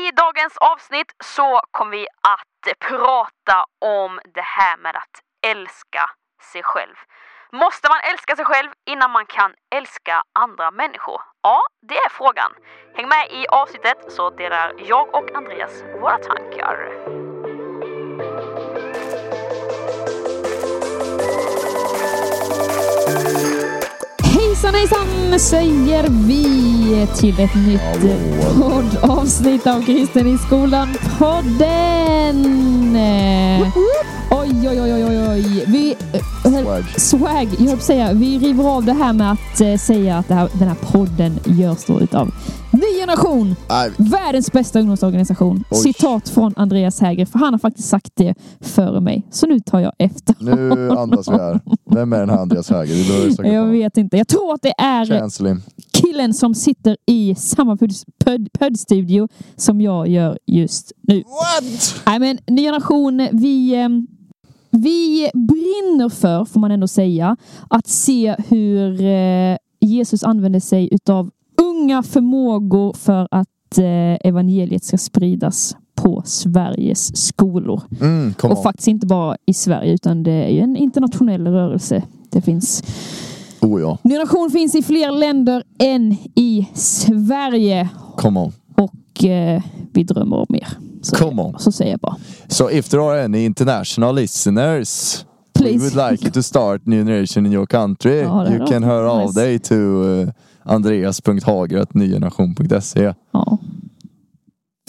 I dagens avsnitt så kommer vi att prata om det här med att älska sig själv. Måste man älska sig själv innan man kan älska andra människor? Ja, det är frågan. Häng med i avsnittet så delar jag och Andreas våra tankar. Hejsan hejsan säger vi till ett nytt poddavsnitt av Kristen i skolan-podden. Oj, oj, oj, oj, oj, oj. Vi, eh, Swag. swag, jag höll säga. Vi river av det här med att eh, säga att här, den här podden görs då utav Ny Generation. Nej, Världens bästa ungdomsorganisation. Oj. Citat från Andreas Häger, för han har faktiskt sagt det före mig. Så nu tar jag efter. nu andas vi här. Vem är den här Andreas Häger? Vi behöver Jag vet inte. Jag tror att det är Chancellor. killen som sitter i samma podd- podd- poddstudio som jag gör just nu. What? Nej men ny generation, vi, eh, vi brinner för, får man ändå säga, att se hur eh, Jesus använder sig utav unga förmågor för att eh, evangeliet ska spridas på Sveriges skolor. Mm, Och on. faktiskt inte bara i Sverige utan det är ju en internationell rörelse. Det finns Oh ja, Ny Generation finns i fler länder än i Sverige. come on. Och eh, vi drömmer om mer. Så, Come on. så säger jag bara. So if there are any international listeners Please. we would like you to start new generation in your country. Ja, you can av nice. dig to uh, andreas.hager.nygeneration.se Ja.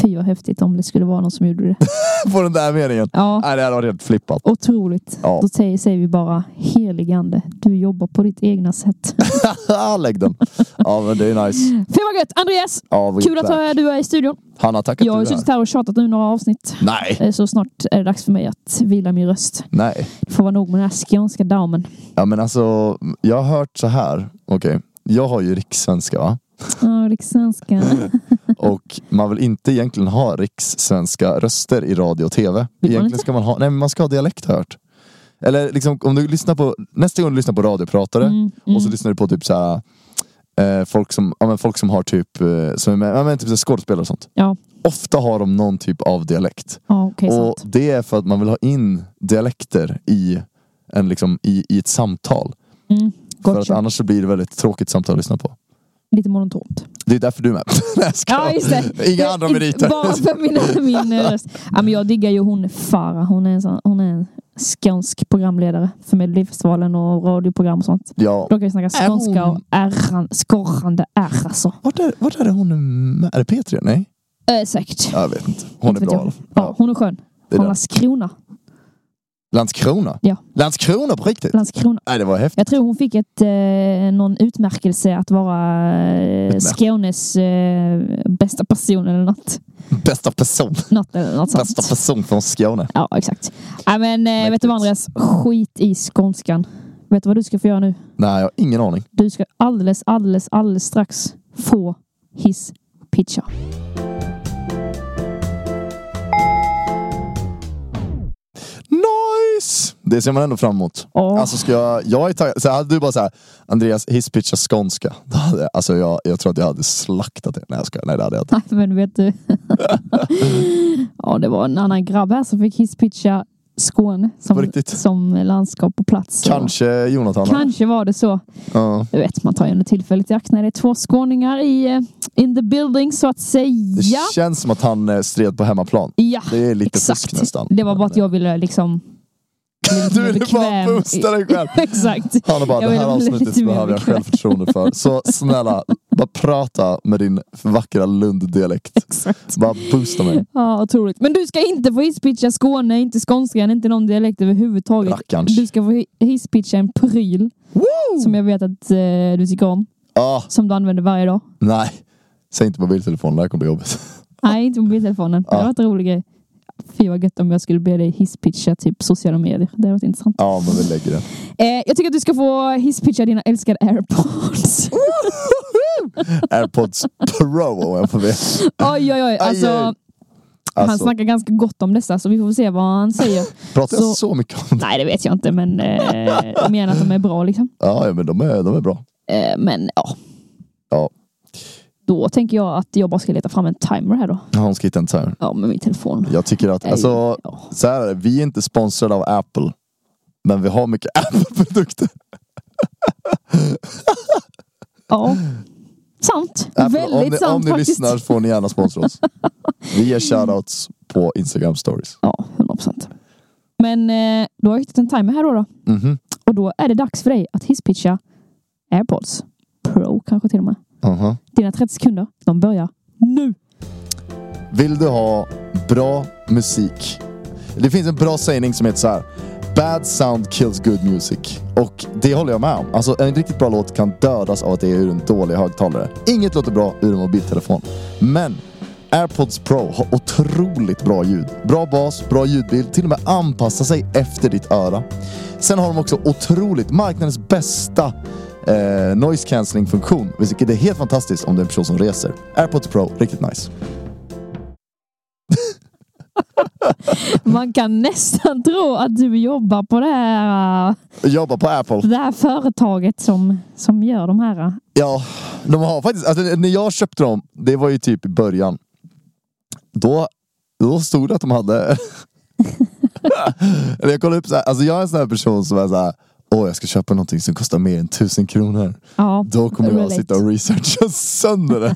Fy vad häftigt om det skulle vara någon som gjorde det. På den där meningen. Ja, Nej, det hade varit helt flippat. otroligt. Ja. Då säger, säger vi bara heligande. Du jobbar på ditt egna sätt. Lägg den. Ja, men det är nice. Fy vad gött! Andreas! Ja, Kul att back. ha- du är i studion. Hanna, tack att Jag har suttit här och tjatat nu några avsnitt. Nej, Eh, Så snart är det dags för mig att vila min röst. nej. Det får vara nog med den här skånska damen. Ja men alltså, jag har hört så här. Okej, jag har ju rikssvenska va? Ja, rikssvenska. Och man vill inte egentligen ha rikssvenska röster i radio och tv. Egentligen ska man ha, nej men man ska ha dialekt har jag hört. Eller liksom om du lyssnar på, nästa gång du lyssnar på radiopratare Mm, mm. och så lyssnar du på typ så här, eh, folk, som, ja, men folk som har typ, eh, som är med, ja, men typ skådespelare och sånt. Ja, Ofta har de någon typ av dialekt. ja okej och sant. det är för att man vill ha in dialekter i, en, liksom, i, i ett samtal. Mm, För att gotcha. annars så blir det väldigt tråkigt samtal att lyssna på. Lite monotont. Det är därför du är med. Nej. Ja, just det. Inga andra meriter. Bara för min, min röst. Ja, men jag diggar ju hon Farah. Hon är en, sån, hon är en skånsk programledare för Melodifestivalen och radioprogram och sånt. Ja. Då kan vi snacka Är skånska hon- och ärran, skorrande R alltså. Vart är, vart är det hon är med? Är det P3? Nej? Äh, säkert. Ja, Jag vet inte. Hon är bra. Ja, hon är skön. Är Från. Landskrona. Landskrona? Ja. Landskrona på riktigt? Landskrona. Nej, det var häftigt. Jag tror hon fick ett, eh, någon utmärkelse att vara eh. Skånes eh, bästa person eller något. Bästa person. något, eller något sånt. Bästa person från Skåne. Ja, exakt. Ja, men eh, vet du vad Andreas? Skit i skånskan. Vet du vad du ska få göra nu? Nej, jag har ingen aning. Du ska alldeles, alldeles, alldeles strax få hiss pitcha. Nice! Det ser man ändå fram emot. Åh. Alltså ska jag, jag är taggad. Så hade du bara såhär, Andreas hisspitcha skånska. Då hade, jag- alltså jag, jag tror att jag hade slaktat det. Nej jag skojar, nej det hade jag inte. Men vet du. ja, det var en annan grabb här som fick hisspitcha Skåne På som, som landskap och plats. Kanske Jonathan. Kanske var det så. Ja. Du vet, man tar ju ändå tillfället i akt när det är två skåningar i eh, in the building så att Det säga. känns som att han eh, stred på hemmaplan. Ja, Det är lite exakt. fusk nästan. Det var bara att jag ville liksom... bli lite Du mer ville bara boosta dig själv. exakt. Han har bara, Jag det vill här avsnittet behöver jag självförtroende för. Så snälla, bara prata med din vackra Lunddialekt. Bara boosta mig. Ja, otroligt. Men du ska inte få hisspitcha Skåne, inte skånskan, inte någon dialekt överhuvudtaget. Rackarns. Du ska få hi- hisspitcha en pryl Woo! som jag vet att eh, du tycker om. Ah, Som du använder varje dag. nej, säg inte mobiltelefonen, det här kommer bli jobbigt. Nej, inte mobiltelefonen. Det Ja. hade varit en rolig grej. Fy vad gött om jag skulle be dig hisspitcha typ sociala medier. Det hade varit intressant. Ja, men vi lägger det. Eh, jag tycker att du ska få hisspitcha dina älskade airpods. Airpods Pro om jag får be. oj, oj, oj. Alltså, Aj, aj. Han Alltså, snackar ganska gott om dessa så vi får se vad han säger. pratar jag så- så mycket om det? Nej, det vet jag inte, men eh, menar att de är bra liksom. Ja, ja men de är, de är bra. Eh, men ja, Ja. Då tänker jag att jag bara ska leta fram en timer här då. Ja, hon ska hitta en timer. Ja, med min telefon. Jag tycker att, Nej, alltså, ja. så här är det, vi är inte sponsrade av Apple. Men vi har mycket Apple-produkter. Ja. Sant. Apple, Väldigt om ni, sant om ni faktiskt. lyssnar får ni gärna sponsra oss. Vi ger shoutouts på Instagram stories. Ja, 100 procent. Men eh, då har jag hittat en timer här då, då. Mhm. Och då är det dags för dig att hisspitcha AirPods Pro kanske till och med. Aha. Dina 30 sekunder, de börjar nu. Vill du ha bra musik? Det finns en bra sägning som heter så här. Bad sound kills good music. Och det håller jag med om. Alltså en riktigt bra låt kan dödas av att det är ur en dålig högtalare. Inget låter bra ur en mobiltelefon. Men AirPods Pro har otroligt bra ljud. Bra bas, bra ljudbild, till och med anpassar sig efter ditt öra. Sen har de också otroligt, marknadens bästa eh, noise cancelling funktion. Vilket är helt fantastiskt om det är en person som reser. AirPods Pro, riktigt nice. Man kan nästan tro att du jobbar på det här, Jobbar på Apple. det här företaget som, som gör de här. Ja, de har faktiskt, alltså, när jag köpte dem, det var ju typ i början. Då, då stod det att de hade... Eller jag kollade upp så här, alltså jag är en sån här person som är så här. Åh, jag ska köpa någonting som kostar mer än tusen kronor. Ja, Då kommer jag relate. sitta och researcha sönder det.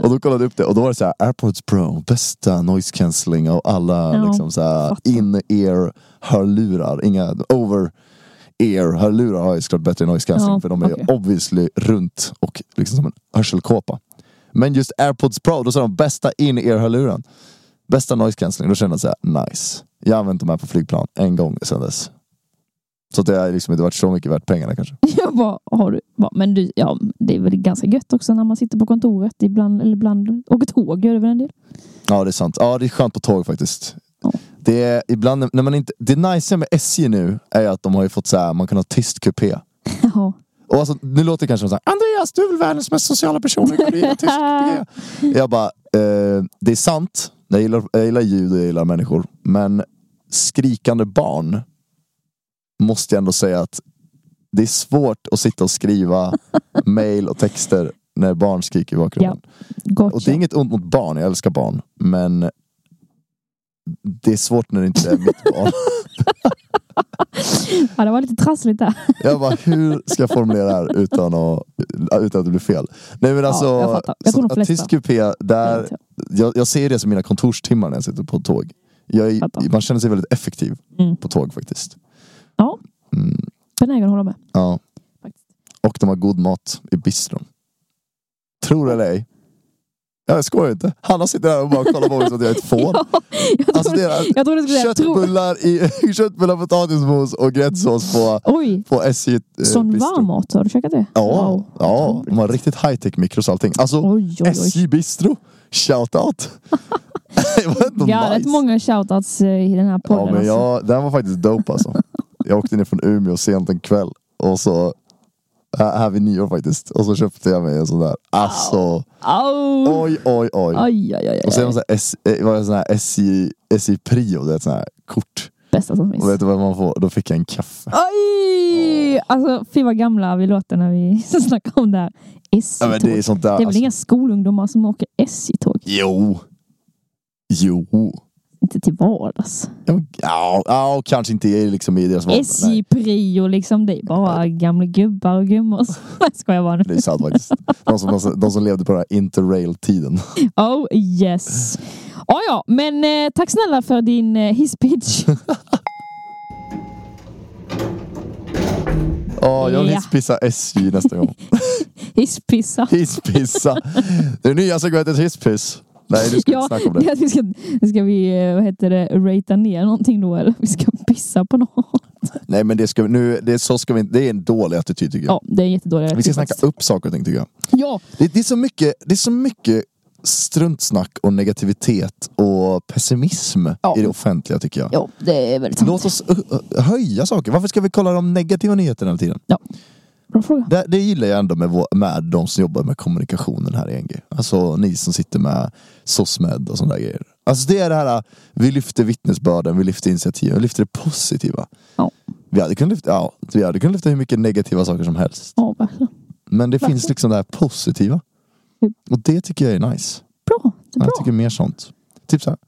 och då kollade jag upp det och då var det så här, AirPods Pro, bästa noise cancelling av alla Ja, liksom så här, in-ear hörlurar. Inga over-ear hörlurar har ju såklart bättre noise cancelling Ja, för de är ju obviously runt och liksom som en hörselkåpa. Men just AirPods Pro, då sa de bästa in-ear hörluren. Bästa noise cancelling, då kände jag så här, nice. Jag har använt de här på flygplan en gång sedan dess. Så att det har liksom inte varit så mycket värt pengarna kanske. Jag bara, har du, men du, ja, det är väl ganska gött också när man sitter på kontoret ibland, eller ibland, åker tåg gör det väl en del? Ja det är sant. Ja det är skönt på tåg faktiskt. Ja. Det är ibland när man inte, det nice med SJ nu är att de har ju fått så här, man kan ha tyst kupé. Ja. Och alltså, nu låter det kanske som så här, Andreas du är väl världens mest sociala person, kan du tyst kupé? Jag bara, eh, det är sant. Jag gillar, jag gillar ljud och jag gillar människor. Men skrikande barn måste jag ändå säga att det är svårt att sitta och skriva mail och texter när barn skriker i bakgrunden. Gotcha. Och det är inget ont mot barn, jag älskar barn. Men det är svårt när det inte är mitt barn. Ja, det var lite trassligt där. Jag bara, hur ska jag formulera det här utan att, utan att det blir fel? Nej men alltså, jag fattar. Jag de så- flesta. tyst kupé, där, jag, jag ser det som mina kontorstimmar när jag sitter på tåg. Jag man känner sig väldigt effektiv Mm. på tåg faktiskt. Ja, Mm, benägen att hålla med. ja. Och de har god mat i bistron. Tror det eller ej. Ja, Jag skojar inte. Hanna sitter där och bara kollar på mig som att jag är ett fån. Ja, jag Alltså trodde, det är jag trodde du skulle säga tro. köttbullar, i, köttbullar, potatismos och gräddsås på, Oj, på SJ eh, sån bistro. varmmat. Har du käkat det? Ja, Wow. ja, de har riktigt high-tech mikros och allting. Alltså, Oj, oj. SJ Bistro, shout out. det var ändå Ja, rätt många shoutouts eh, i den här podden. Ja, men alltså. jag, den var faktiskt dope alltså. Jag åkte ner från Umeå sent en kväll och så här vid nyår faktiskt. Och så köpte jag mig en sån där. Alltså, Au! oj, oj, oj. Aj, aj, aj, Och sen var det eh, var det sån här SJ, SJ Prio, det är ett sån här kort. Bästa som Och finns. vet du vad man får? Då fick jag en kaffe. Oj! Alltså, fy vad gamla vi låter när vi snackar om det här. Ja, SJ-tåg. men det är sånt där. Det är väl alltså. inga skolungdomar som åker SJ-tåg? Jo. Jo. Inte till vardags. Ja, Ja, kanske inte liksom i deras vardag. SJ-prio liksom. Det är bara gamla gubbar och gummor. Nej, skojar bara nu. det är sant faktiskt. De som, de, som, de som levde på den här interrail-tiden. Oh yes. Ja, ja, men eh, tack snälla för din eh, hisspitch. Ja, jag vill Ja. hisspissa SJ nästa gång. Hisspissa. Hisspissa. Det nya segmentet hisspiss. Nej, du ska Ja, inte snacka om det det. ska, ska vi, eh, vad heter det, ratea ner någonting då eller? Vi ska pissa på något. Nej, men det, ska, nu, det, är så ska vi, det är en dålig attityd tycker jag. Ja, det är jättedåligt. Vi ska snacka upp saker och ting tycker jag. Ja, Det, det, är så mycket, det är så mycket struntsnack och negativitet och pessimism Ja. i det offentliga tycker jag. ja, det är väldigt sant. Låt oss höja saker. Varför ska vi kolla de negativa nyheterna hela tiden? Bra fråga. Det, det gillar jag ändå med, vår, med de som jobbar med kommunikationen här i NG. Alltså ni som sitter med SOSMED och sådana där grejer. Alltså det är det här, vi lyfter vittnesbörden, vi lyfter initiativ, vi lyfter det positiva. Ja. Vi hade kunnat lyfta, ja, vi hade kunnat lyfta hur mycket negativa saker som helst. Ja, verkligen. Men det Verkligen. finns liksom det här positiva. Och det tycker jag är nice. Bra. Det är bra. Jag tycker mer sånt. Typ så här.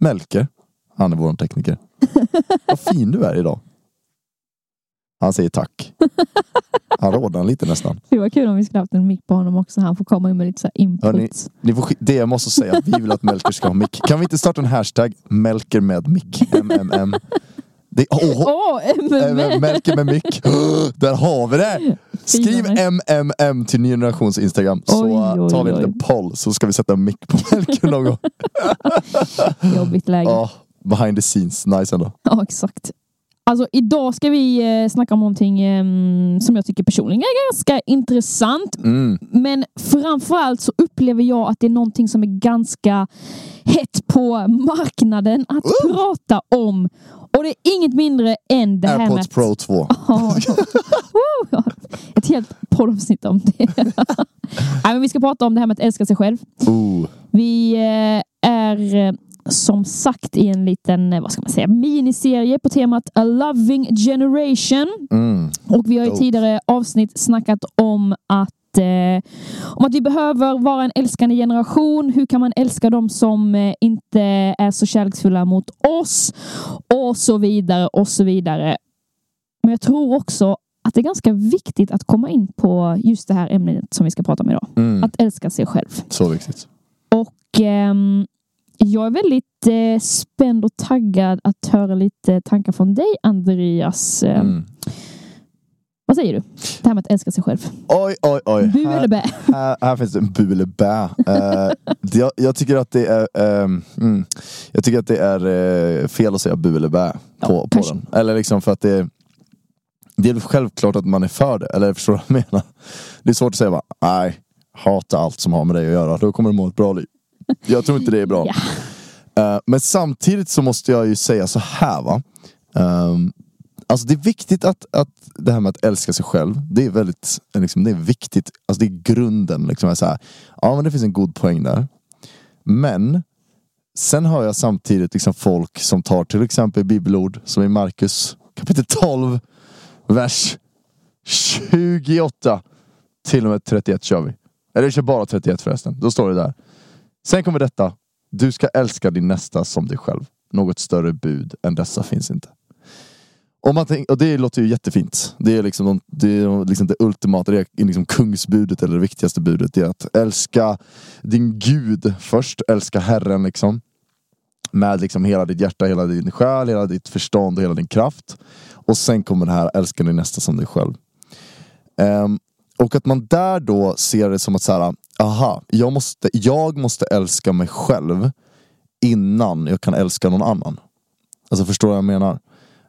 Melker. Han är vår tekniker. Vad fin du är idag. Han säger tack. Han rodnar lite nästan. Det var kul om vi skulle haft en mick på honom också. Han får komma in med lite så här Hörni, inputs. ni får, det måste säga, att vi vill att Melker ska ha mick. Kan vi inte starta en hashtag? Melker med mick. MMM. Det, Åh, äh, men, Melker med mick. Där har vi det! Skriv. MMM till Ny Generations Instagram så Oj, oj, tar vi en liten poll så ska vi sätta en mick på Melker någon gång. Jobbigt läge. Ja, behind the scenes. Nice ändå. Ja, exakt. Alltså idag ska vi eh, snacka om någonting eh, som jag tycker personligen är ganska intressant. Mm. Men framförallt så upplever jag att det är någonting som är ganska hett på marknaden att prata om. Och det är inget mindre än det här med AirPods. Pro 2. Ja, ja. Woo! Ett helt poddavsnitt om det. Nej, men vi ska prata om det här med att älska sig själv. Ooh. Vi eh, är eh, som sagt i en liten, eh, vad ska man säga, miniserie på temat A Loving Generation. Mm. Och vi har i tidigare avsnitt snackat om att eh, om att vi behöver vara en älskande generation. Hur kan man älska dem som eh, inte är så kärleksfulla mot oss? Och så vidare och så vidare. Men jag tror också att det är ganska viktigt att komma in på just det här ämnet som vi ska prata om idag. Mm. Att älska sig själv. Så viktigt. Och ehm, jag är väldigt eh, spänd och taggad att höra lite tankar från dig Andreas. Eh, Mm. Vad säger du? Det här med att älska sig själv. Oj, oj, oj. Bu Här- eller bä? här, här finns det en bu eller bä. Det- jag, jag tycker att det är ehm, mm, Jag tycker att det är eh, fel att säga bu eller bä på, Ja, på kanske. den. Eller liksom för att det Det är självklart att man är för det, eller förstår du vad jag menar? Det är svårt att säga bara, nej, hata allt som har med dig att göra, då kommer du må ett bra liv. Jag tror inte det är bra. Ja. Eh, men samtidigt så måste jag ju säga så här va. Ehm, alltså det är viktigt att, att det här med att älska sig själv, det är väldigt liksom, det är viktigt. Alltså det är grunden. Liksom, så här, ja men det finns en god poäng där. Men sen hör jag samtidigt liksom folk som tar till exempel bibelord som i Markus kapitel 12, vers 28 till och med 31 kör vi. Eller vi kör bara 31 förresten. Då står det där. Sen kommer detta. Du ska älska din nästa som dig själv. Något större bud än dessa finns inte. Om man tänk, och det låter ju jättefint. Det är liksom, de, det, är liksom det ultimata, det är liksom kungsbudet eller det viktigaste budet. Det är att älska din Gud först. Älska Herren liksom. Med liksom hela ditt hjärta, hela din själ, hela ditt förstånd och hela din kraft. Och sen kommer det här, älska din nästa som dig själv. Um, och att man där då ser det som att så här, aha, jag måste, jag måste älska mig själv innan jag kan älska någon annan. Alltså förstår du vad jag menar?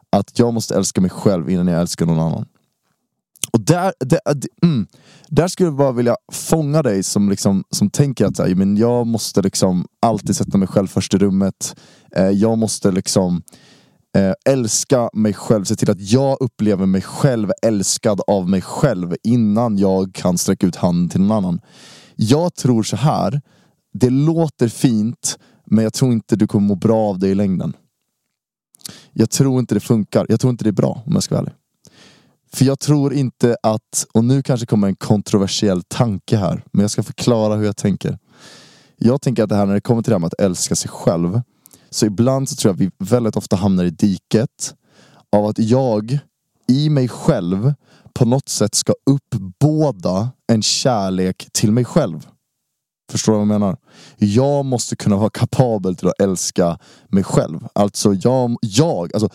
Att jag måste älska mig själv innan jag älskar någon annan. Och där, där, mm, där skulle jag bara vilja fånga dig som, liksom, som tänker att så här, men jag måste liksom alltid sätta mig själv först i rummet. Eh, jag måste liksom eh, älska mig själv, se till att jag upplever mig själv älskad av mig själv innan jag kan sträcka ut handen till någon annan. Jag tror så här, det låter fint men jag tror inte du kommer må bra av det i längden. Jag tror inte det funkar, jag tror inte det är bra om jag ska vara ärlig. För jag tror inte att, och nu kanske kommer en kontroversiell tanke här, men jag ska förklara hur jag tänker. Jag tänker att det här när det kommer till det här med att älska sig själv, så ibland så tror jag att vi väldigt ofta hamnar i diket av att jag i mig själv på något sätt ska uppbåda en kärlek till mig själv. Förstår du vad jag menar? Jag måste kunna vara kapabel till att älska mig själv. Alltså jag, jag alltså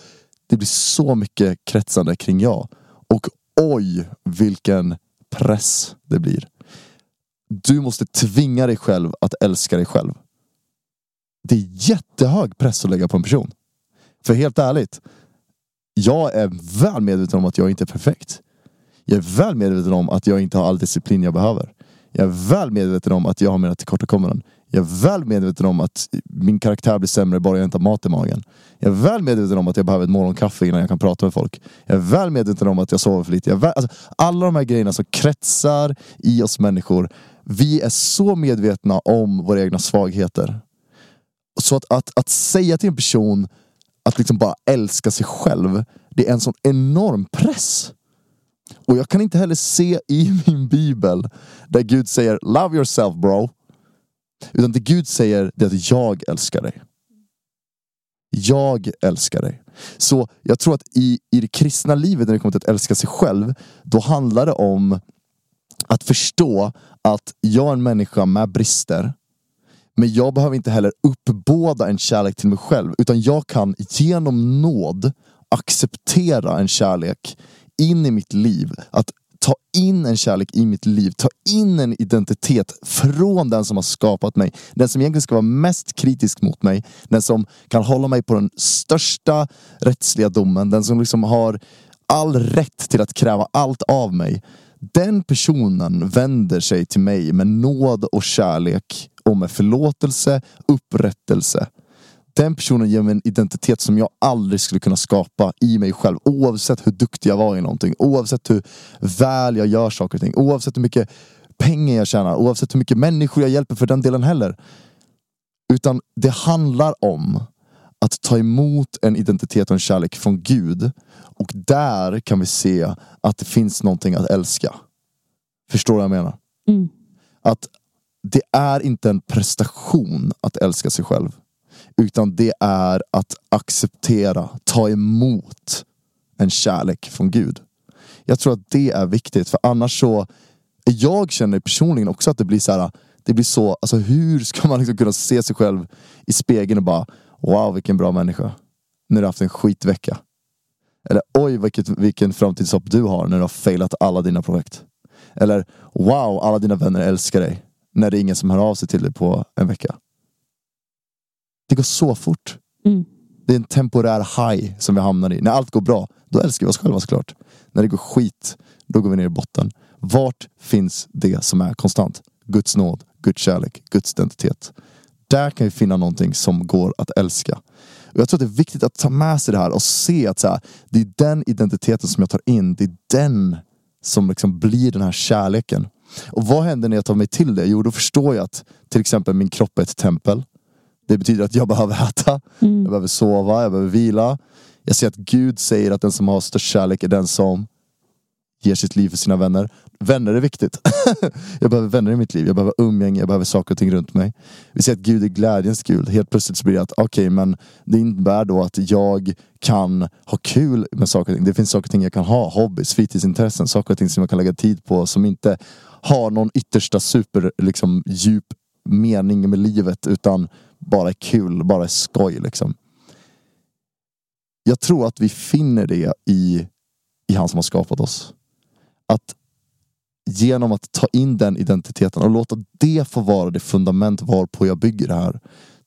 det blir så mycket kretsande kring jag. Och oj vilken press det blir. Du måste tvinga dig själv att älska dig själv. Det är jättehög press att lägga på en person. För helt ärligt, jag är väl medveten om att jag inte är perfekt. Jag är väl medveten om att jag inte har all disciplin jag behöver. Jag är väl medveten om att jag har mina tillkortakommanden. Jag är väl medveten om att min karaktär blir sämre bara jag inte har mat i magen. Jag är väl medveten om att jag behöver ett morgonkaffe innan jag kan prata med folk. Jag är väl medveten om att jag sover för lite. Jag väl, alltså, alla de här grejerna som kretsar i oss människor. Vi är så medvetna om våra egna svagheter. Så att, att, att säga till en person att liksom bara älska sig själv, det är en sån enorm press. Och jag kan inte heller se i min bibel där Gud säger Love yourself bro. Utan det Gud säger det är att jag älskar dig. Jag älskar dig. Så jag tror att i, i det kristna livet när det kommer till att älska sig själv, då handlar det om att förstå att jag är en människa med brister. Men jag behöver inte heller uppbåda en kärlek till mig själv, utan jag kan genom nåd acceptera en kärlek in i mitt liv. Att ta in en kärlek i mitt liv, ta in en identitet från den som har skapat mig. Den som egentligen ska vara mest kritisk mot mig, den som kan hålla mig på den största rättsliga domen, den som liksom har all rätt till att kräva allt av mig. Den personen vänder sig till mig med nåd och kärlek och med förlåtelse, upprättelse. Den personen ger mig en identitet som jag aldrig skulle kunna skapa i mig själv. Oavsett hur duktig jag var i någonting. Oavsett hur väl jag gör saker och ting. Oavsett hur mycket pengar jag tjänar. Oavsett hur mycket människor jag hjälper för den delen heller. Utan det handlar om att ta emot en identitet och en kärlek från Gud. Och där kan vi se att det finns någonting att älska. Förstår du vad jag menar? Mm. Att det är inte en prestation att älska sig själv. Utan det är att acceptera, ta emot en kärlek från Gud. Jag tror att det är viktigt, för annars så... Jag känner personligen också att det blir så här, det blir så, alltså hur ska man liksom kunna se sig själv i spegeln och bara Wow vilken bra människa. nu har du haft en skitvecka. Eller oj vilket, vilken framtidshopp du har när du har failat alla dina projekt. Eller wow alla dina vänner älskar dig. När det är ingen som hör av sig till dig på en vecka. Det går så fort. Mm. Det är en temporär high som vi hamnar i. När allt går bra, då älskar vi oss själva såklart. När det går skit, då går vi ner i botten. Vart finns det som är konstant? Guds nåd, Guds kärlek, Guds identitet. Där kan vi finna någonting som går att älska. Och jag tror att det är viktigt att ta med sig det här och se att så här, det är den identiteten som jag tar in. Det är den som liksom blir den här kärleken. Och vad händer när jag tar mig till det? Jo, då förstår jag att till exempel min kropp är ett tempel. Det betyder att jag behöver äta, Mm. jag behöver sova, jag behöver vila. Jag ser att Gud säger att den som har störst kärlek är den som ger sitt liv för sina vänner. Vänner är viktigt. jag behöver vänner i mitt liv, jag behöver umgänge, jag behöver saker och ting runt mig. Vi ser att Gud är glädjens Gud. Helt plötsligt så blir det att okej, men det innebär då att jag kan ha kul med saker och ting. Det finns saker och ting jag kan ha, hobbys, fritidsintressen, saker och ting som jag kan lägga tid på som inte har någon yttersta super liksom, djup mening med livet utan bara är kul, bara är skoj liksom. Jag tror att vi finner det i, i han som har skapat oss. Att genom att ta in den identiteten och låta det få vara det fundament varpå jag bygger det här.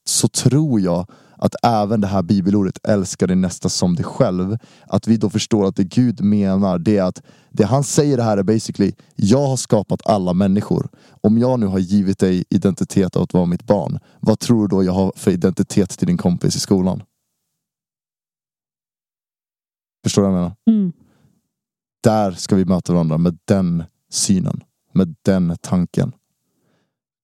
Så tror jag att även det här bibelordet älska din nästa som dig själv. Att vi då förstår att det Gud menar det är att det han säger här är basically Jag har skapat alla människor. Om jag nu har givit dig identitet av att vara mitt barn. Vad tror du då jag har för identitet till din kompis i skolan? Förstår du vad jag menar? Mm. Där ska vi möta varandra med den synen. Med den tanken.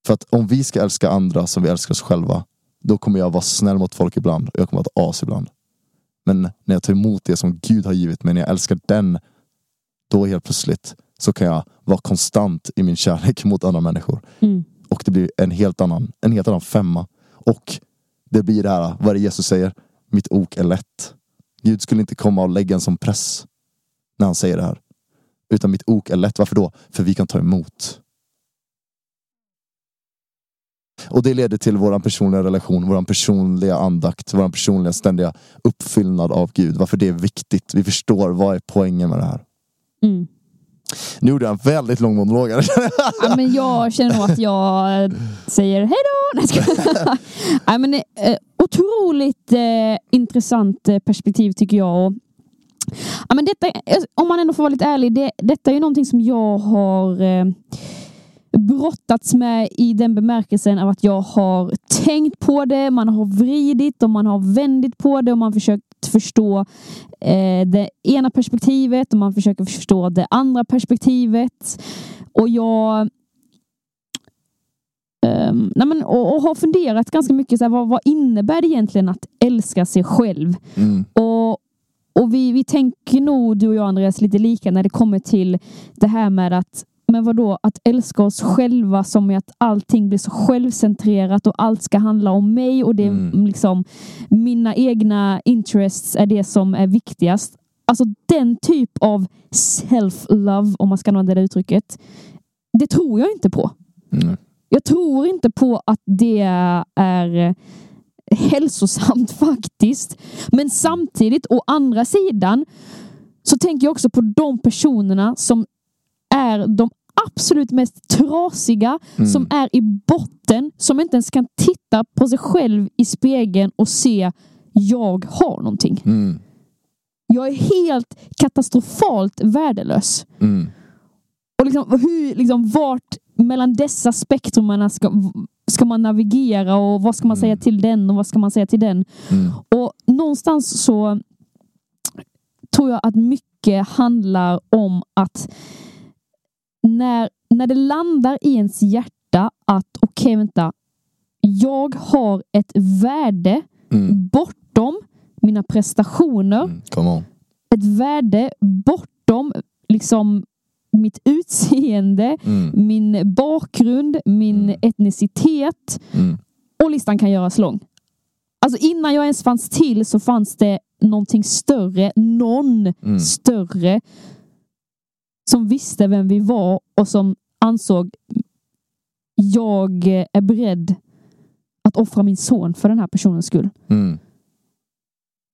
För att om vi ska älska andra som vi älskar oss själva. Då kommer jag vara snäll mot folk ibland och jag kommer vara ett as ibland. Men när jag tar emot det som Gud har givit mig, när jag älskar den. Då helt plötsligt så kan jag vara konstant i min kärlek mot andra människor. Mm. Och det blir en helt annan, en helt annan femma. Och det blir det här, vad är det Jesus säger? Mitt ok är lätt. Gud skulle inte komma och lägga en sån press när han säger det här. Utan mitt ok är lätt. Varför då? För vi kan ta emot. Och det leder till vår personliga relation, vår personliga andakt, vår personliga ständiga uppfyllnad av Gud. Varför det är viktigt. Vi förstår vad är poängen med det här. Mm. Nu gjorde jag en väldigt lång monolog. Ja, men jag känner nog att jag säger hej då. Nej. Nej, men, eh, otroligt eh, intressant eh, perspektiv tycker jag. Och, ja, men detta, om man ändå får vara lite ärlig, det, detta är ju någonting som jag har eh, brottats med i den bemärkelsen av att jag har tänkt på det, man har vridit och man har vändit på det och man försökt förstå eh, det ena perspektivet och man försöker förstå det andra perspektivet. Och jag ehm, nej men, och, och har funderat ganska mycket så här, vad, vad innebär det egentligen att älska sig själv? Mm. Och och vi, vi tänker nog, du och jag Andreas, lite lika när det kommer till det här med att men vadå, att älska oss själva som är att allting blir så självcentrerat och allt ska handla om mig och det är Mm. liksom mina egna interests är det som är viktigast. Alltså den typ av self-love, om man ska använda det uttrycket, det tror jag inte på. Mm. Jag tror inte på att det är hälsosamt faktiskt. Men samtidigt, å andra sidan, så tänker jag också på de personerna som är de absolut mest trasiga, Mm. som är i botten, som inte ens kan titta på sig själv i spegeln och se jag har någonting. Mm. Jag är helt katastrofalt värdelös. Mm. Och liksom, hur, liksom, vart mellan dessa spektrumerna ska, ska man navigera och vad ska man Mm. säga till den och vad ska man säga till den? Mm. Och någonstans så tror jag att mycket handlar om att när, när det landar i ens hjärta att okej, vänta, jag har ett värde Mm. bortom mina prestationer Mm. Ett värde bortom liksom mitt utseende, Mm. min bakgrund, min Mm. etnicitet Mm. och listan kan göras lång. Alltså innan jag ens fanns till så fanns det någonting större, någon Mm. större som visste vem vi var och som ansåg jag är beredd att offra min son för den här personens skull. Mm.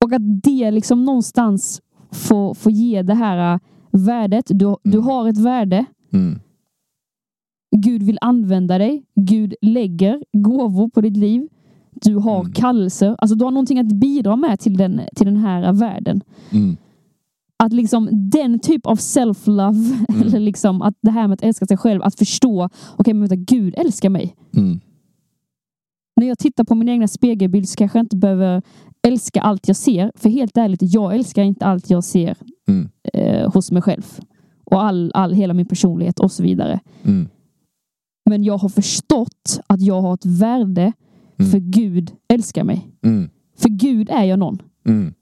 Och att det liksom någonstans får, får ge det här värdet. Du, du Mm. har ett värde. Mm. Gud vill använda dig. Gud lägger gåvor på ditt liv. Du har Mm. kallelser. Alltså du har någonting att bidra med till den, till den här världen. Mm. Att liksom den typ av self-love, Mm. eller liksom att det här med att älska sig själv, att förstå, okej men vänta, Gud älskar mig. Mm. När jag tittar på min egna spegelbild så kanske jag inte behöver älska allt jag ser. För helt ärligt, jag älskar inte allt jag ser Mm. eh, hos mig själv. Och all, all, hela min personlighet och så vidare. Mm. Men jag har förstått att jag har ett värde Mm. för Gud älskar mig. Mm. För Gud är jag någon. Mm.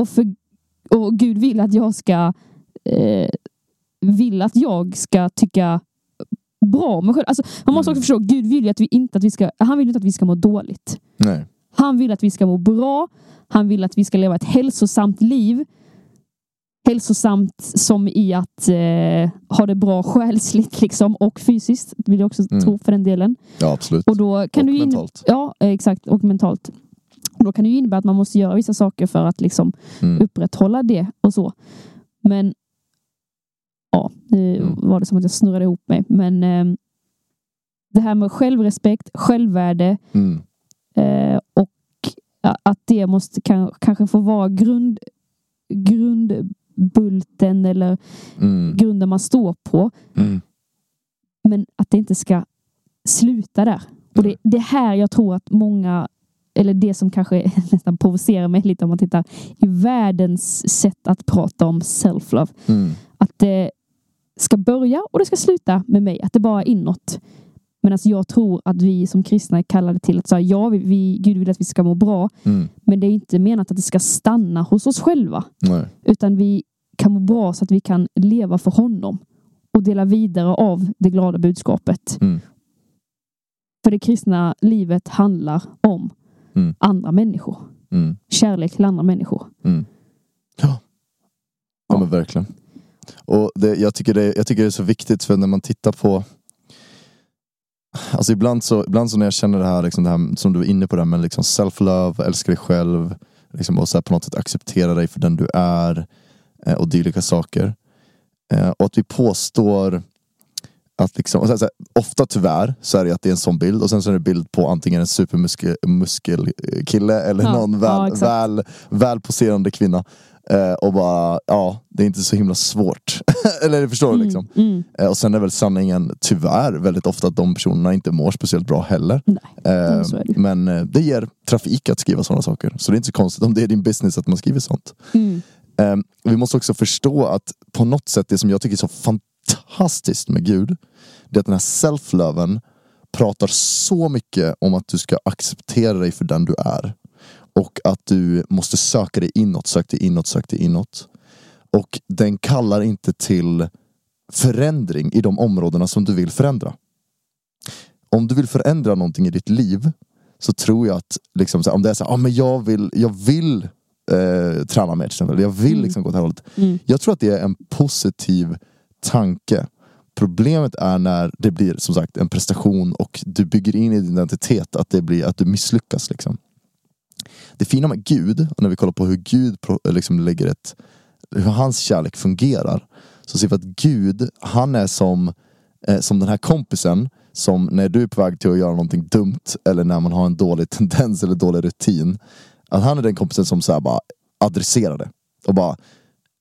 Och, för, och Gud vill att jag ska eh, vill att jag ska tycka bra om mig själv. Alltså, man måste Mm. också förstå, Gud vill att vi inte att vi ska, han vill inte att vi ska må dåligt. Nej. Han vill att vi ska må bra. Han vill att vi ska leva ett hälsosamt liv. Hälsosamt som i att eh, ha det bra själsligt liksom, och fysiskt. Vill jag också Mm. tro för den delen. Ja, absolut. Och då kan Och du mentalt. Ja, exakt. Och mentalt. Och då kan det ju innebära att man måste göra vissa saker för att liksom Mm. upprätthålla det och så. Men ja, nu Mm. var det som att jag snurrade ihop mig. Men eh, det här med självrespekt, självvärde Mm. eh, att det måste kan, kanske få vara grund, grundbulten eller Mm. grunden man står på. Mm. Men att det inte ska sluta där. Och det, det är här jag tror att många, eller det som kanske nästan provocerar mig lite om man tittar i världens sätt att prata om self-love. Mm. Att det ska börja och det ska sluta med mig. Att det bara är inåt. Men alltså jag tror att vi som kristna är kallade till att säga ja, vi, vi, Gud vill att vi ska må bra. Mm. Men det är inte menat att det ska stanna hos oss själva. Nej. Utan vi kan må bra så att vi kan leva för honom. Och dela vidare av det glada budskapet. Mm. För det kristna livet handlar om Mm. andra människor. Mm. Kärlek till andra människor. Mm. Ja. ja, men verkligen. Och det, jag, tycker det, jag tycker det är så viktigt för när man tittar på Alltså ibland så, ibland så när jag känner det här, liksom det här som du är inne på, det här med liksom self-love, älska dig själv liksom och så här på något sätt acceptera dig för den du är eh, och dylika saker. Eh, och att vi påstår att liksom, så här, så här, ofta tyvärr så är det att det är en sån bild och sen så är det bild på antingen en supermuskelkille eller Ja, någon ja, väl, exakt. väl, väl poserande kvinna. Eh, och bara, ja, det är inte så himla svårt. eller förstår du liksom? Mm. Eh, och sen är väl sanningen tyvärr väldigt ofta att de personerna inte mår speciellt bra heller. Nej, Eh, det men eh, det ger trafik att skriva sådana saker. Så det är inte så konstigt om det är din business att man skriver sånt. Mm. Eh, vi måste också förstå att på något sätt det som jag tycker är så fantastiskt med Gud. Det är att den här self-loven pratar så mycket om att du ska acceptera dig för den du är. Och att du måste söka dig inåt, sök dig inåt, sök dig inåt. Och den kallar inte till förändring i de områdena som du vill förändra. Om du vill förändra någonting i ditt liv så tror jag att liksom, om det är så här, ah, men jag vill, jag vill eh, träna mer till exempel. Jag vill liksom gå åt det här hållet. Mm. Jag tror att det är en positiv tanke. Problemet är när det blir som sagt en prestation och du bygger in i din identitet att det blir att du misslyckas. Liksom. Det fina med Gud, och när vi kollar på hur Gud pro- liksom lägger ett, hur hans kärlek fungerar. Så ser vi att Gud, han är som, eh, som den här kompisen som när du är på väg till att göra någonting dumt eller när man har en dålig tendens eller dålig rutin. Att han är den kompisen som så bara adresserar det. Och bara,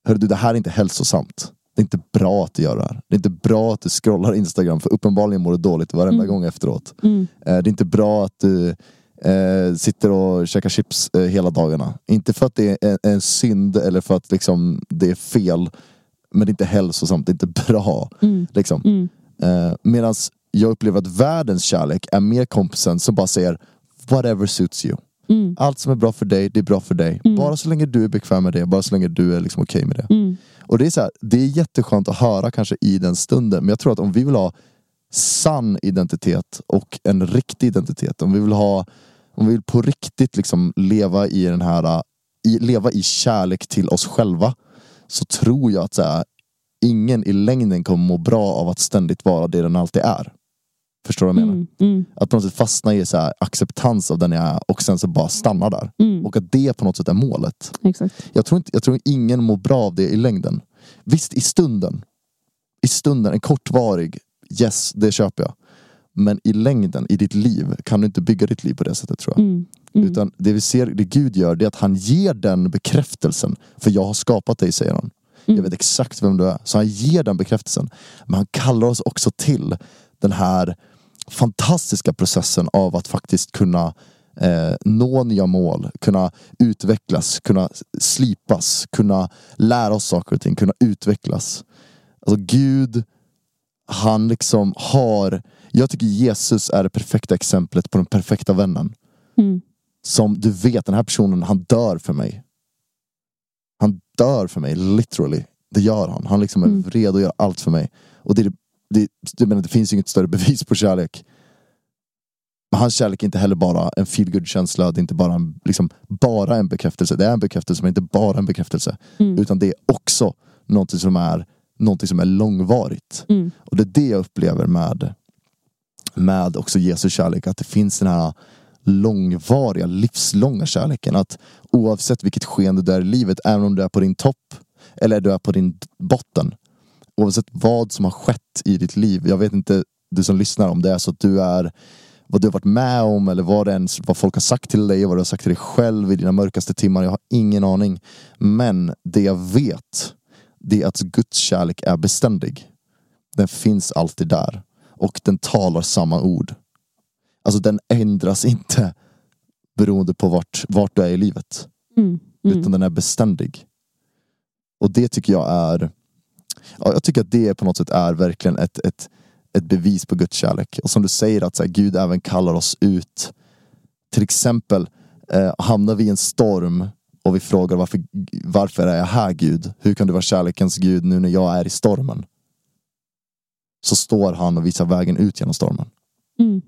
hörru du det här är inte hälsosamt. Det är inte bra att du gör det här. Det är inte bra att du scrollar Instagram för uppenbarligen mår du dåligt varenda gång efteråt. Mm. Eh, Det är inte bra att du eh, sitter och käkar chips eh, hela dagarna. Inte för att det är en, en synd eller för att liksom, det är fel. Men det är inte hälsosamt, det är inte bra. Mm. Liksom. Mm. Eh, Medan jag upplever att världens kärlek är mer kompisen som bara säger whatever suits you. Mm. Allt som är bra för dig, det är bra för dig. Bara så länge du är bekväm med det, bara så länge du är liksom okej med det. Mm. Och det är, så här, det är jätteskönt att höra kanske i den stunden, men jag tror att om vi vill ha sann identitet och en riktig identitet, om vi vill ha om vi vill på riktigt liksom leva i den här i, leva i kärlek till oss själva så tror jag att så här, ingen i längden kommer må bra av att ständigt vara det den alltid är. Förstår du vad jag menar? Mm. Mm. Att på något sätt fastna i så här, acceptans av den jag är och sen så bara stanna där. Mm. Och att det på något sätt är målet. Exakt. Jag tror, inte, jag tror ingen mår bra av det i längden. Visst, i stunden. I stunden, en kortvarig, yes, det köper jag. Men i längden, i ditt liv, kan du inte bygga ditt liv på det sättet tror jag. Mm. Mm. Utan det vi ser, det Gud gör, det är att han ger den bekräftelsen. För jag har skapat dig, säger han. Jag Mm. vet exakt vem du är. Så han ger den bekräftelsen. Men han kallar oss också till den här fantastiska processen av att faktiskt kunna eh, nå nya mål, kunna utvecklas, kunna slipas, kunna lära oss saker och ting, kunna utvecklas. Alltså Gud, han liksom har, jag tycker Jesus är det perfekta exemplet på den perfekta vännen. Mm. Som du vet, den här personen, han dör för mig. Han dör för mig, literally. Det gör han. Han liksom är Mm. redo att göra allt för mig. Och det, det, det, menar, det finns inget större bevis på kärlek. Men hans kärlek är inte heller bara en feel känsla det är inte bara en, liksom, bara en bekräftelse. Det är en bekräftelse men inte bara en bekräftelse. Mm. Utan det är också någonting som är, någonting som är långvarigt. Mm. Och det är det jag upplever med, med också Jesu kärlek. Att det finns den här långvariga, livslånga kärleken. Att oavsett vilket skeende du är i livet, även om du är på din topp eller du är på din botten. Oavsett vad som har skett i ditt liv. Jag vet inte, du som lyssnar, om det är så att du är vad du har varit med om eller vad, det ens, vad folk har sagt till dig, vad du har sagt till dig själv i dina mörkaste timmar. Jag har ingen aning. Men det jag vet, det är att Guds kärlek är beständig. Den finns alltid där. Och den talar samma ord. Alltså den ändras inte beroende på vart, vart du är i livet. Mm. Mm. Utan den är beständig. Och det tycker jag är ja, Jag tycker att det på något sätt är verkligen ett, ett, ett bevis på Guds kärlek. Och som du säger att så här, Gud även kallar oss ut. Till exempel eh, hamnar vi i en storm och vi frågar varför, varför är jag här Gud? Hur kan du vara kärlekens Gud nu när jag är i stormen? Så står han och visar vägen ut genom stormen. Mm.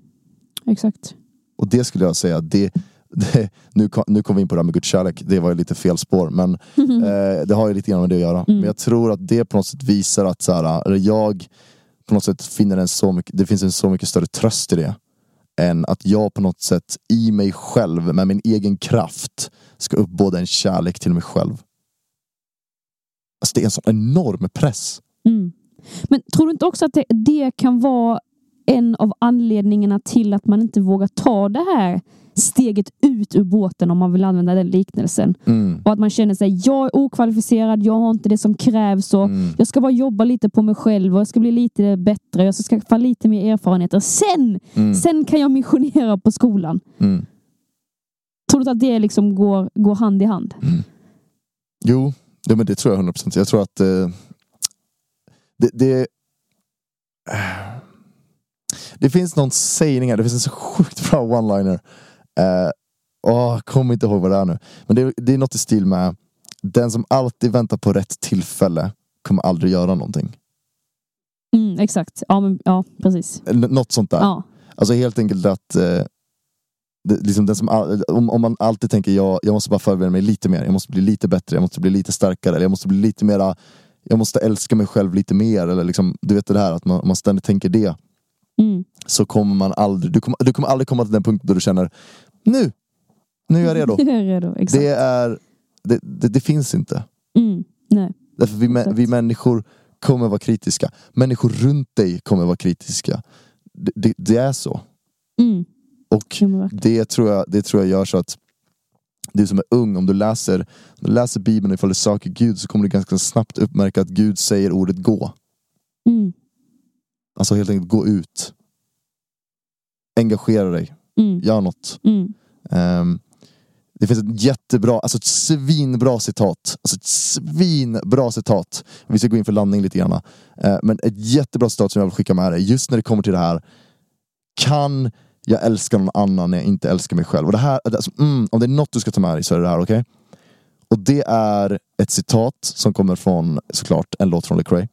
Exakt. Och det skulle jag säga, det, det, nu, nu kom vi in på det här med Guds kärlek, det var ju lite fel spår men eh, det har ju lite grann med det att göra. Mm. Men jag tror att det på något sätt visar att så här, eller jag på något sätt finner en så mycket, det finns en så mycket större tröst i det. Än att jag på något sätt i mig själv, med min egen kraft, ska uppbåda en kärlek till mig själv. Alltså det är en sån enorm press. Mm. Men tror du inte också att det, det kan vara en av anledningarna till att man inte vågar ta det här steget ut ur båten om man vill använda den liknelsen. Mm. Och att man känner sig, jag är okvalificerad, jag har inte det som krävs och Mm. jag ska bara jobba lite på mig själv och jag ska bli lite bättre, jag ska skaffa lite mer erfarenheter. Sen, Mm. sen kan jag missionera på skolan. Mm. Tror du att det liksom går, går hand i hand? Jo, det, men det tror jag 100%. Jag tror att eh, det, det, det finns någon sägning här, det finns en så sjukt bra one-liner. Åh, jag kommer inte ihåg vad det är nu. Men det, är- det är något i stil med, den som alltid väntar på rätt tillfälle kommer aldrig göra någonting. Mm, exakt. Ja, men, ja, precis. Eller Något sånt där. Ja. Alltså helt enkelt att eh, det, liksom den som, om, om man alltid tänker jag, jag måste bara förbereda mig lite mer, jag måste bli lite bättre, jag måste bli lite starkare, eller jag måste bli lite mera jag måste älska mig själv lite mer, eller liksom, du vet det här att man, man ständigt tänker det Mm. så kommer man aldrig, du kommer, du kommer aldrig komma till den punkten då du känner nu, nu är jag redo. Jag är redo. Exakt. Det är, det, det, det finns inte. Mm. Nej. Därför vi, Exakt. vi människor kommer vara kritiska. Människor runt dig kommer vara kritiska. Det, det, det är så. Mm. Och det tror, jag, det tror jag gör så att du som är ung, om du läser, om du läser bibeln ifall du söker Gud så kommer du ganska snabbt uppmärka att Gud säger ordet gå. Mm. Alltså helt enkelt gå ut. Engagera dig, Mm. gör något. Mm. Ehm, det finns ett jättebra, alltså ett svinbra citat. Alltså ett svinbra citat. Vi ska gå in för landning lite grann. Eh, men ett jättebra citat som jag vill skicka med dig, just när det kommer till det här. Kan jag älska någon annan när jag inte älskar mig själv? Och det här, alltså, mm, om det är något du ska ta med dig så är det det här, okej? Och det är ett citat som kommer från, såklart, en låt från Lecrae.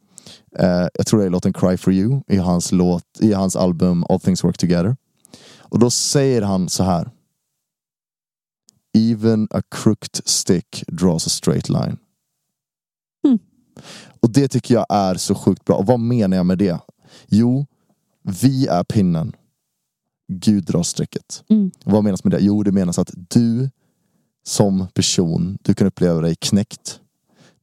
Eh, jag tror det är låten Cry for you i hans, låt, i hans album All things work together. Och då säger han så här. Even a crooked stick draws a straight line. Mm. Och det tycker jag är så sjukt bra. Och vad menar jag med det? Jo, vi är pinnen. Gud drar strecket. Mm. Vad menas med det? Jo, det menas att du som person, du kan uppleva dig knäckt.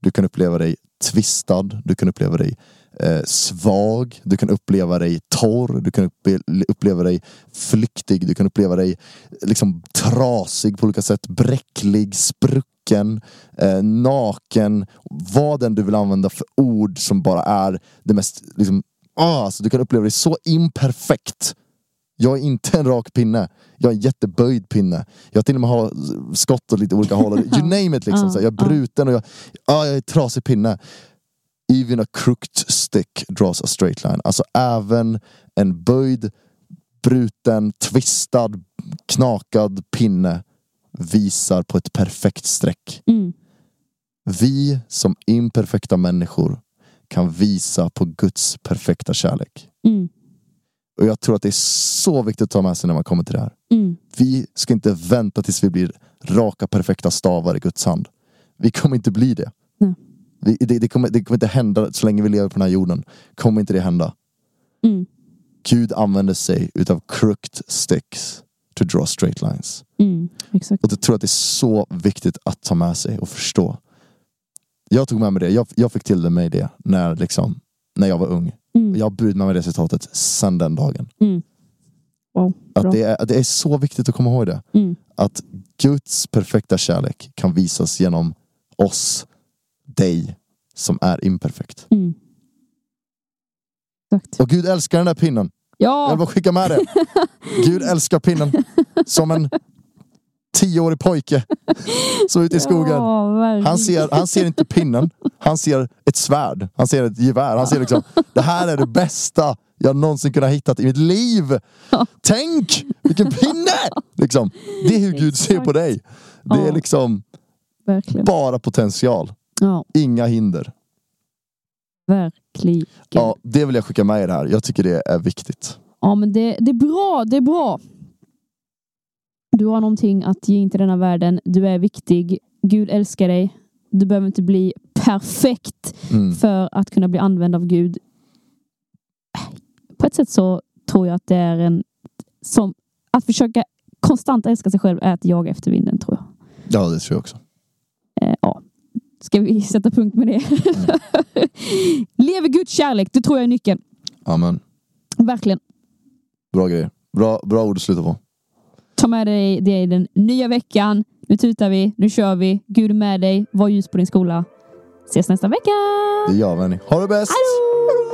Du kan uppleva dig tvistad. Du kan uppleva dig eh, svag. Du kan uppleva dig torr. Du kan uppleva dig flyktig. Du kan uppleva dig liksom trasig på olika sätt. Bräcklig, sprucken, eh, naken. Vad den du vill använda för ord som bara är det mest liksom, ah, alltså, du kan uppleva dig så imperfekt. Jag är inte en rak pinne. Jag är en jätteböjd pinne. Jag till och med har skott åt lite olika håll. You name it liksom. Så jag är bruten och jag, ah, jag är trasig pinne. Even a crooked stick draws a straight line. Alltså även en böjd, bruten, twistad, knakad pinne visar på ett perfekt streck. Mm. Vi som imperfekta människor kan visa på Guds perfekta kärlek. Mm. Och jag tror att det är så viktigt att ta med sig när man kommer till det här. Mm. Vi ska inte vänta tills vi blir raka perfekta stavar i Guds hand. Vi kommer inte bli det. Nej. Vi, det, det, kommer, det kommer inte hända så länge vi lever på den här jorden. Kommer inte det hända. Mm. Gud använder sig utav crooked sticks to draw straight lines. Mm. Och jag tror att det är så viktigt att ta med sig och förstå. Jag tog med mig det, jag, jag fick till mig det när, liksom, när jag var ung. Mm. Jag med mig det citatet sedan den dagen. Mm. Wow. Att det, är, det är så viktigt att komma ihåg det. Mm. Att Guds perfekta kärlek kan visas genom oss, dig, som är imperfekt. Mm. Och Gud älskar den där pinnen. Jag vill Ja! bara skicka med det. Gud älskar pinnen. Som en tioårig pojke. Så ute i skogen. Ja. Han ser, han ser inte pinnen, han ser ett svärd, han ser ett gevär. Han ser liksom, det här är det bästa jag någonsin kunnat hittat i mitt liv. Tänk vilken pinne! Liksom. Det är hur Gud ser på dig. Det är liksom Verkligen. bara potential, Ja, inga hinder. verkligen. Ja, det vill jag skicka med det här. Jag tycker det är viktigt. Ja, men det, det är bra. Det är bra. Du har någonting att ge in till denna världen. Du är viktig. Gud älskar dig. Du behöver inte bli perfekt Mm. för att kunna bli använd av Gud. På ett sätt så tror jag att det är en som att försöka konstant älska sig själv är att jaga efter vinden tror jag. Ja, det tror jag också. Eh, ja. Ska vi sätta punkt med det? Lev i Guds kärlek, det tror jag är nyckeln. Amen. Verkligen. Bra grejer. Bra, bra ord att sluta på. Ta med dig det i den nya veckan. Nu tutar vi, nu kör vi. Gud är med dig. Var ljus på din skola. Ses nästa vecka! Det gör vi. Ha det bäst! Då!